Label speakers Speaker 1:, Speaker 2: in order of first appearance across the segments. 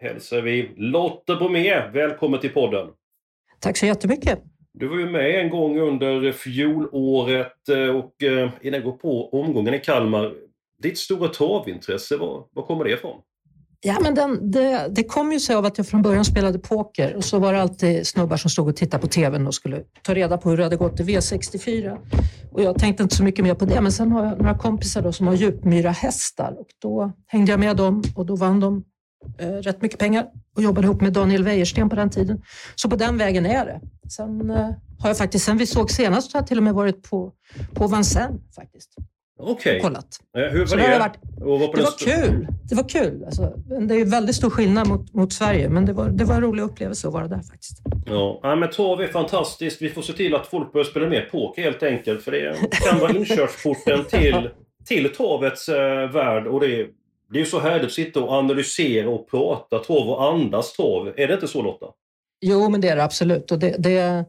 Speaker 1: hälsar vi Lotta Bromé välkommen till podden.
Speaker 2: Tack så jättemycket.
Speaker 1: Du var ju med en gång under fjolåret eh, och eh, innan jag går på omgången i Kalmar. Ditt stora travintresse, var, var kommer det ifrån?
Speaker 2: Ja, men den, det, det kom ju sig av att jag från början spelade poker och så var det alltid snubbar som stod och tittade på TVn och skulle ta reda på hur det hade gått i V64. Och jag tänkte inte så mycket mer på det, men sen har jag några kompisar då som har djupmyra hästar och då hängde jag med dem och då vann de eh, rätt mycket pengar och jobbade ihop med Daniel Wäjersten på den tiden. Så på den vägen är det. Sen eh, har jag faktiskt, sen vi såg senast, har jag till och med varit på, på Vincennes faktiskt.
Speaker 1: Okej.
Speaker 2: och kollat.
Speaker 1: Eh, Hur var
Speaker 2: Så
Speaker 1: det?
Speaker 2: det har varit-
Speaker 1: var
Speaker 2: Det var kul. Det var kul. Alltså, det är ju väldigt stor skillnad mot, mot Sverige, men det var, det var en rolig upplevelse att vara där faktiskt.
Speaker 1: Ja, ja, men trav är fantastiskt. Vi får se till att folk börjar spela mer poker helt enkelt. För det kan vara inkörsporten till, till travets eh, värld. Och det, det är ju så härligt att sitta och analysera och prata trav och andas trav. Är det inte så Lotta?
Speaker 2: Jo, men det är det absolut. Och det, det,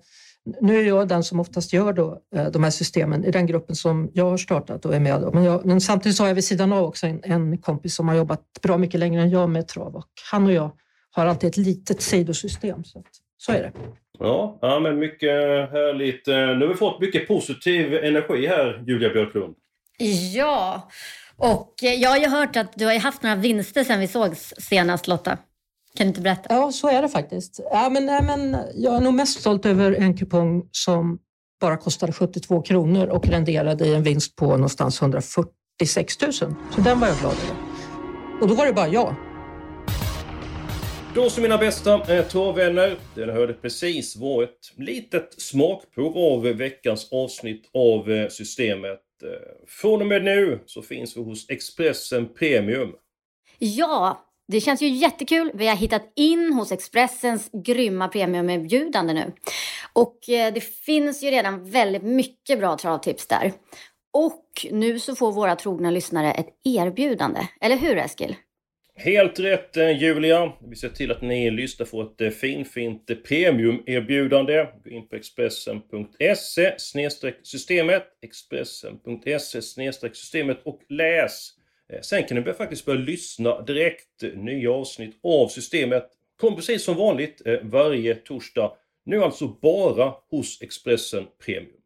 Speaker 2: nu är jag den som oftast gör då, eh, de här systemen i den gruppen som jag har startat och är med. Men, jag, men samtidigt så har jag vid sidan av också en, en kompis som har jobbat bra mycket längre än jag med trav. Och han och jag har alltid ett litet sidosystem. Så, att, så är det.
Speaker 1: Ja, ja, men mycket härligt. Eh, Nu har vi fått mycket positiv energi här, Julia Björklund.
Speaker 3: Ja, och eh, jag har ju hört att du har haft några vinster sen vi sågs senast Lotta. Kan du inte berätta?
Speaker 2: Ja, så är det faktiskt. Ja, men, nej, men jag är nog mest stolt över en kupong som bara kostade 72 kronor och renderade i en vinst på någonstans 146 000. Så den var jag glad över. Och då var det bara jag.
Speaker 1: Då så mina bästa eh, travvänner, det ni hörde precis var ett litet smakprov av veckans avsnitt av eh, Systemet. Eh, från och med nu så finns vi hos Expressen Premium.
Speaker 3: Ja, det känns ju jättekul. Vi har hittat in hos Expressens grymma premiumerbjudande nu. Och eh, det finns ju redan väldigt mycket bra travtips där. Och nu så får våra trogna lyssnare ett erbjudande. Eller hur Eskil?
Speaker 1: Helt rätt eh, Julia. Vi ser till att ni lyssnar får ett eh, finfint eh, premiumerbjudande. Gå in på expressen.se systemet expressen.se systemet och läs. Sen kan ni faktiskt börja lyssna direkt. Nya avsnitt av systemet kommer precis som vanligt varje torsdag. Nu alltså bara hos Expressen Premium.